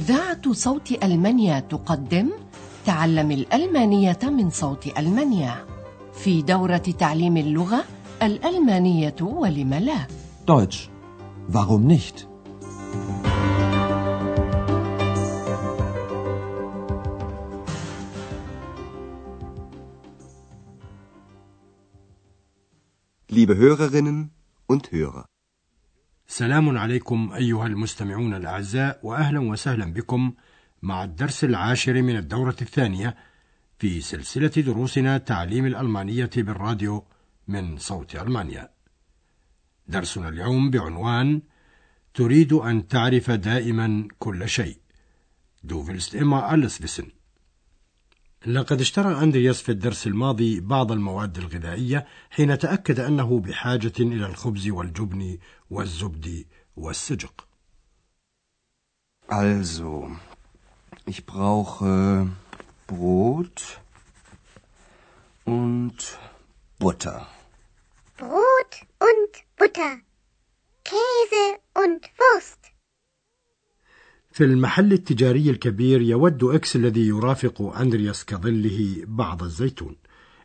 إذاعة صوت ألمانيا تقدم تعلم الألمانية من صوت ألمانيا في دورة تعليم اللغة الألمانية ولم لا Deutsch. Warum nicht? Liebe Hörerinnen und Hörer. سلام عليكم أيها المستمعون الأعزاء وأهلا وسهلا بكم مع الدرس العاشر من الدورة الثانية في سلسلة دروسنا تعليم الألمانية بالراديو من صوت ألمانيا. درسنا اليوم بعنوان تريد أن تعرف دائما كل شيء. Du willst immer alles wissen. لقد اشترى أندرياس في الدرس الماضي بعض المواد الغذائية حين تأكد أنه بحاجة إلى الخبز والجبن والزبد والسجق. Also, ich brauche Brot und Butter. Brot und Butter, Käse und Wurst. في المحل التجاري الكبير يود إكس الذي يرافق أندرياس كظله بعض الزيتون.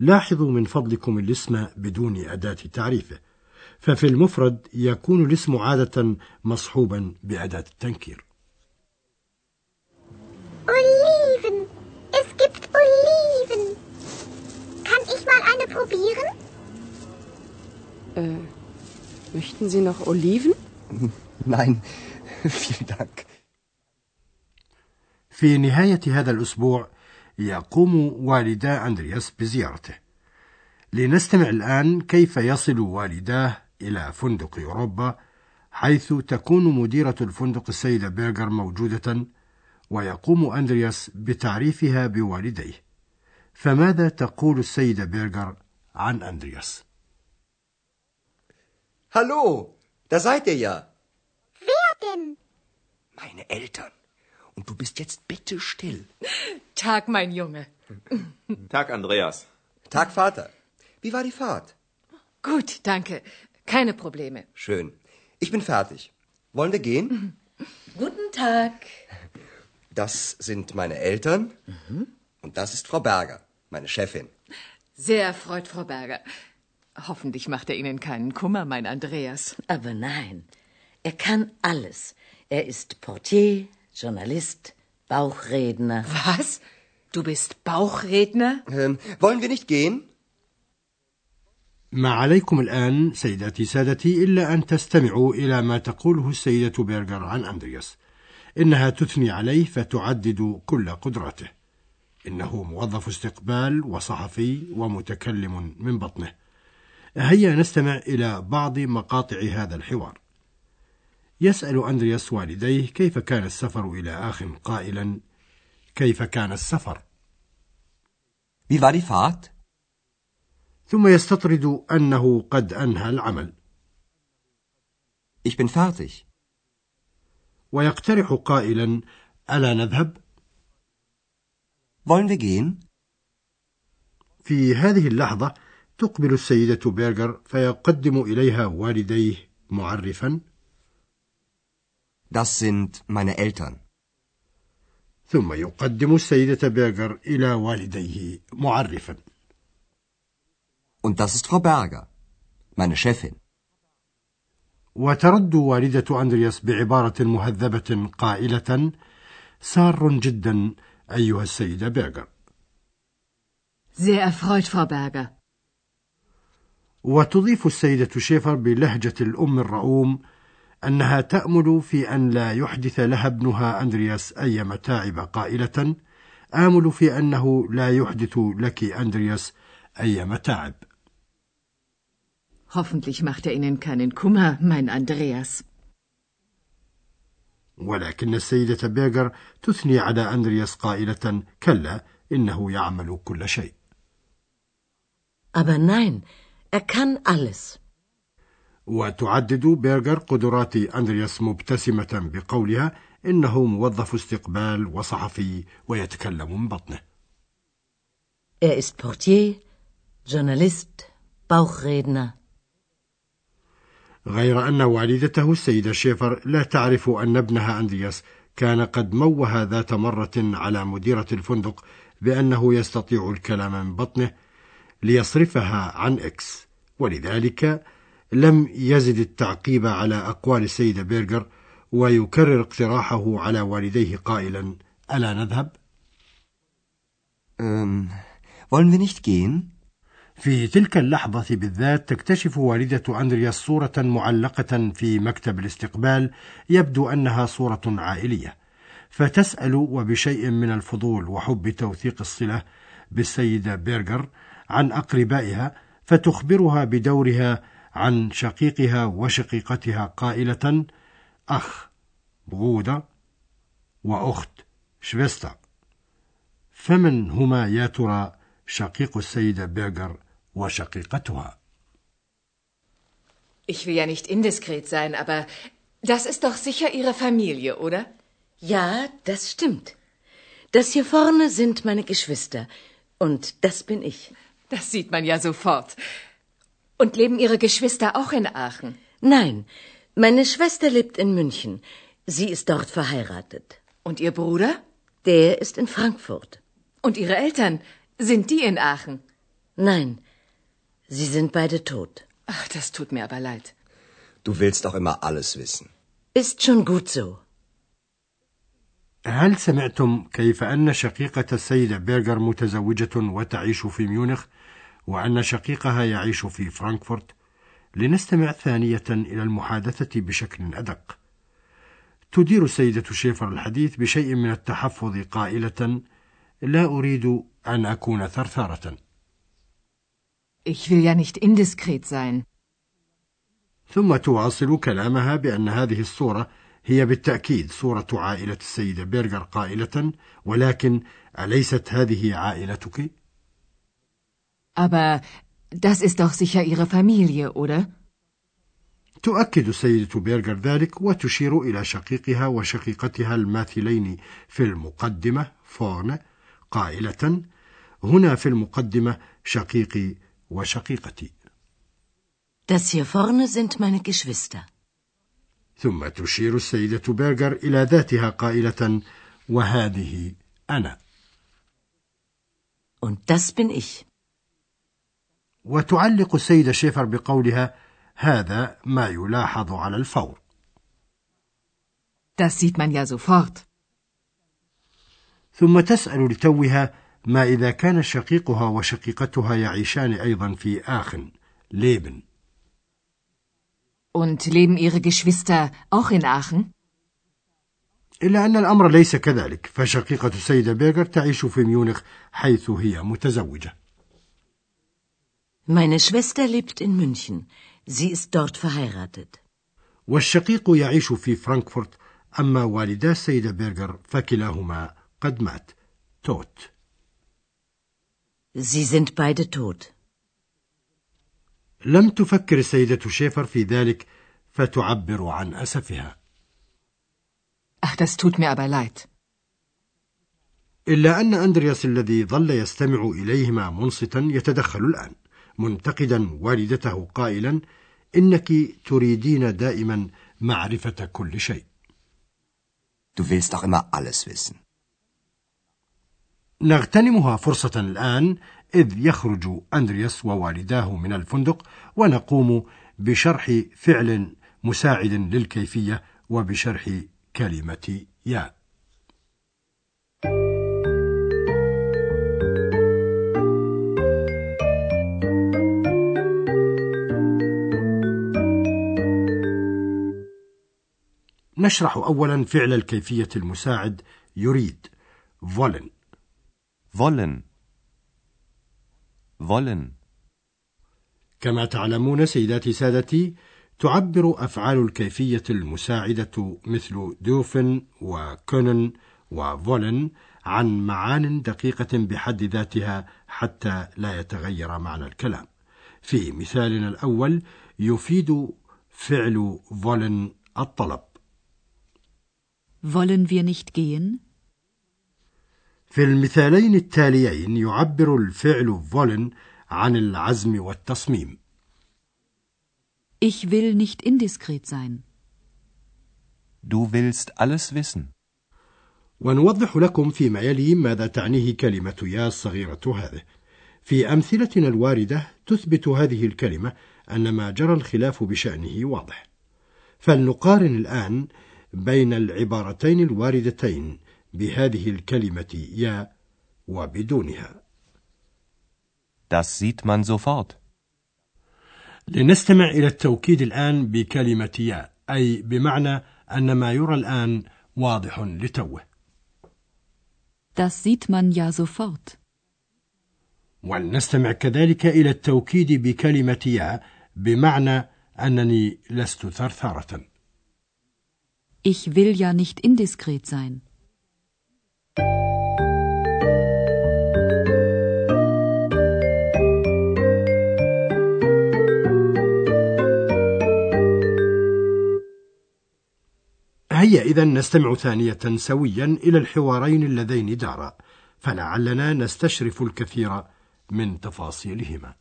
لاحظوا من فضلكم الاسم بدون أداة تعريفه. ففي المفرد يكون الاسم عادة مصحوبا بأداة التنكير. Oliven. Es gibt Oliven. Kann ich mal eine probieren? Äh, möchten Sie noch Oliven? Nein, vielen Dank. في نهاية هذا الأسبوع يقوم والدا أندرياس بزيارته. لنستمع الآن كيف يصل والداه إلى فندق أوروبا حيث تكون مديرة الفندق السيدة بيرغر موجودة ويقوم أندرياس بتعريفها بوالديه. فماذا تقول السيدة بيرغر عن أندرياس؟ Hallo, da seid ihr ja. Wer denn? Meine Eltern. Und du bist jetzt bitte still. Tag, mein Junge. Tag, Andreas. Tag, Vater. Wie war die Fahrt? Gut, danke. Keine Probleme. Schön. Ich bin fertig. Wollen wir gehen? Guten Tag. Das sind meine Eltern. Und das ist Frau Berger, meine Chefin. Sehr erfreut, Frau Berger. Hoffentlich macht er Ihnen keinen Kummer, mein Andreas. Aber nein, er kann alles. Er ist Portier, Journalist, Bauchredner. Was? Du bist Bauchredner? Ähm, wollen wir nicht gehen? ما عليكم الآن سيداتي سادتي إلا أن تستمعوا إلى ما تقوله السيدة بيرغر عن أندرياس إنها تثني عليه فتعدد كل قدراته إنه موظف استقبال وصحفي ومتكلم من بطنه هيا نستمع إلى بعض مقاطع هذا الحوار يسأل أندرياس والديه كيف كان السفر إلى آخ قائلا كيف كان السفر Wie war die Fahrt? ثم يستطرد أنه قد أنهى العمل Ich bin fertig. ويقترح قائلا ألا نذهب؟ Wollen wir gehen? في هذه اللحظة تقبل السيدة بيرغر فيقدم إليها والديه معرفا Das sind meine Eltern. ثم يقدم السيدة بيرغر إلى والديه معرفا Und das ist Frau Berger, meine Chefin. وترد والدة أندرياس بعبارة مهذبة قائلة سار جدا أيها السيدة بيرغر Sehr erfreut, Frau Berger. وتضيف السيدة شيفر بلهجة الأم الرؤوم أنها تأمل في أن لا يحدث لها ابنها أندرياس أي متاعب قائلة آمل في أنه لا يحدث لك أندرياس أي متاعب Hoffentlich macht er Ihnen keinen Kummer, mein Andreas. ولكن السيدة بيغر تثني على أندرياس قائلة كلا إنه يعمل كل شيء Aber nein, er kann alles. وتعدد بيرغر قدرات أندرياس مبتسمة بقولها إنه موظف استقبال وصحفي ويتكلم من بطنه Er ist Portier, Journalist, Bauchredner. غير أن والدته السيدة شيفر لا تعرف أن ابنها أندرياس كان قد موه ذات مرة على مديرة الفندق بأنه يستطيع الكلام من بطنه ليصرفها عن إكس ولذلك لم يرد التعقيب على أقوال السيدة بيرجر ويكرر اقتراحه على والديه قائلا ألا نذهب؟ Ähm, wollen wir nicht gehen? في تلك اللحظة بالذات تكتشف والدة أندرياس صورة معلقة في مكتب الاستقبال يبدو أنها صورة عائلية فتسأل وبشيء من الفضول وحب توثيق الصلة بالسيدة بيرجر عن أقربائها فتخبرها بدورها عن شقيقها وشقيقتها قائلة أخ بغودة وأخت شفيستا فمن هما يا ترى شقيق السيدة بيرجر وشقيقتها Ich will ja nicht indiskret sein, aber das ist doch sicher Ihre Familie, oder? Ja, das stimmt. Das hier vorne sind meine Geschwister. Und das bin ich. Das sieht man ja sofort. Und leben Ihre Geschwister auch in Aachen? Nein, meine Schwester lebt in München. Sie ist dort verheiratet. Und Ihr Bruder? Der ist in Frankfurt. Und Ihre Eltern? Sind die in Aachen? Nein, sie sind beide tot. Ach, das tut mir aber leid. Du willst doch immer alles wissen. Ist schon gut so. هل سمعتم كيف أن شقيقة السيدة بيرغر متزوجة وتعيش في ميونخ وأن شقيقها يعيش في فرانكفورت؟ لنستمع ثانية إلى المحادثة بشكل أدق. تدير السيدة شيفر الحديث بشيء من التحفظ قائلة: لا أريد أن أكون ثرثارة. Ich will ja nicht indiskret sein. ثم تواصل كلامها بأن هذه الصورة هي بالتأكيد صورة عائلة السيدة بيرغر قائلة ولكن أليست هذه عائلتك؟ Aber das ist doch sicher Ihre Familie, oder? تؤكد السيدة بيرغر ذلك وتشير إلى شقيقها وشقيقتها الماثلين في المقدمة فورن قائلة هنا في المقدمة شقيقي وشقيقتي Das hier vorne sind meine Geschwister. ثم تشير السيدة بيرغر إلى ذاتها قائلة وهذه أنا Und das bin ich. وتعلق السيدة شيفر بقولها هذا ما يلاحظ على الفور Das sieht man ja sofort. ثم تسأل لتوها ما إذا كان شقيقها وشقيقتها يعيشان أيضا في آخن ليبن Und leben Ihre Geschwister auch in Aachen? إلا أن الأمر ليس كذلك فشقيقة السيدة بيرغر تعيش في ميونخ حيث هي متزوجة Meine Schwester lebt in München. Sie ist dort verheiratet. والشقيق يعيش في فرانكفورت أما والدا السيدة بيرغر فكلاهما قد مات توت Sie sind beide tot. لم تفكر السيدة شيفر في ذلك فتعبر عن أسفها Ach, das tut mir aber leid. إلا أن أندرياس الذي ظل يستمع إليهما منصتا يتدخل الآن منتقدا والدته قائلا إنك تريدين دائما معرفة كل شيء Du willst doch immer alles wissen. نغتنمها فرصة الآن إذ يخرج أندرياس ووالداه من الفندق ونقوم بشرح فعل مساعد للكيفية وبشرح كلمة يا نشرح أولا فعل الكيفية المساعد يريد wollen Wollen. Wollen. كما تعلمون سيداتي سادتي تعبر أفعال الكيفية المساعدة مثل دوفن وكونن وفولن عن معان دقيقة بحد ذاتها حتى لا يتغير معنى الكلام في مثالنا الأول يفيد فعل فولن الطلب Wollen wir nicht gehen? في المثالين التاليين يعبر الفعل فولن عن العزم والتصميم Ich will nicht indiskret sein. Du willst alles wissen. ونوضح لكم فيما يلي ماذا تعنيه كلمة يا الصغيرة هذه في أمثلتنا الواردة تثبت هذه الكلمة أن ما جرى الخلاف بشأنه واضح فلنقارن الآن بين العبارتين الواردتين بهذه الكلمة يا وبدونها Das sieht man sofort. لنستمع إلى التوكيد الآن بكلمة يا أي بمعنى أن ما يرى الآن واضح لتوه Das sieht man ja sofort. ولنستمع كذلك إلى التوكيد بكلمة يا بمعنى أنني لست ثرثرة Ich will ja nicht indiskret sein. هيا إذا نستمع ثانية سويا إلى الحوارين اللذين دارا فلعلنا نستشرف الكثير من تفاصيلهما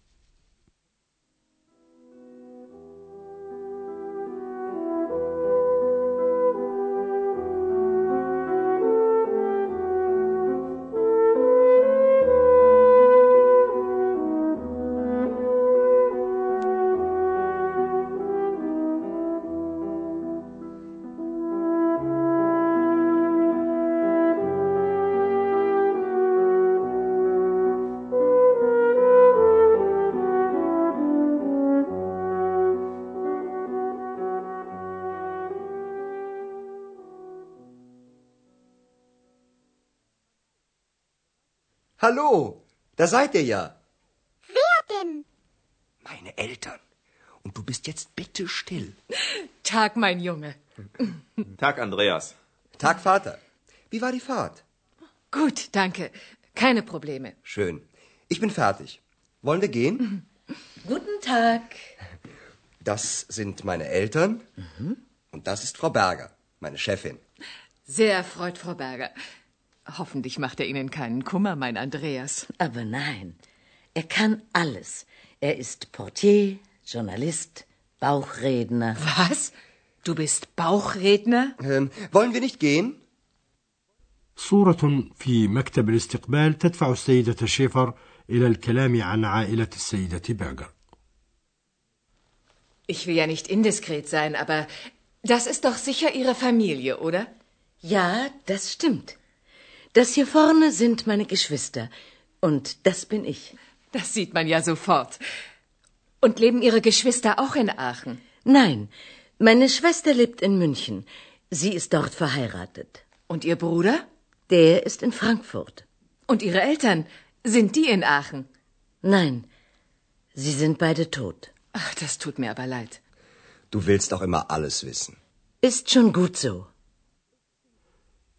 Hallo, da seid ihr ja. Wer denn? Meine Eltern. Und du bist jetzt bitte still. Tag, mein Junge. Tag, Andreas. Tag, Vater. Wie war die Fahrt? Gut, danke. Keine Probleme. Schön. Ich bin fertig. Wollen wir gehen? Guten Tag. Das sind meine Eltern. Und das ist Frau Berger, meine Chefin. Sehr erfreut, Frau Berger. Hoffentlich macht er Ihnen keinen Kummer, mein Andreas. Aber nein, er kann alles. Er ist Portier, Journalist, Bauchredner. Was? Du bist Bauchredner? Ähm, wollen wir nicht gehen? صورة في مكتب الاستقبال تدفع السيدة شيفر إلى الكلام عن عائلة السيدة بيرجر Ich will ja nicht indiskret sein, aber das ist doch sicher Ihre Familie, oder? Ja, das stimmt. Das hier vorne sind meine Geschwister. Und das bin ich. Das sieht man ja sofort. Und leben Ihre Geschwister auch in Aachen? Nein, meine Schwester lebt in München. Sie ist dort verheiratet. Und Ihr Bruder? Der ist in Frankfurt. Und Ihre Eltern? Sind die in Aachen? Nein, sie sind beide tot. Ach, das tut mir aber leid. Du willst doch immer alles wissen. Ist schon gut so.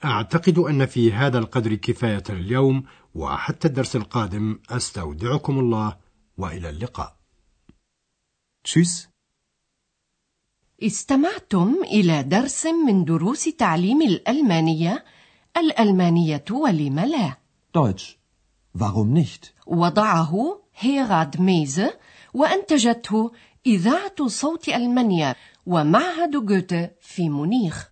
أعتقد أن في هذا القدر كفاية اليوم وحتى الدرس القادم أستودعكم الله وإلى اللقاء. Tschüss. استمعتم إلى درس من دروس تعليم الألمانية الألمانية ولم لا Deutsch. Warum nicht? وضعه هيراد ميزه وأنتجته إذاعة صوت ألمانيا ومعهد جوته في مونيخ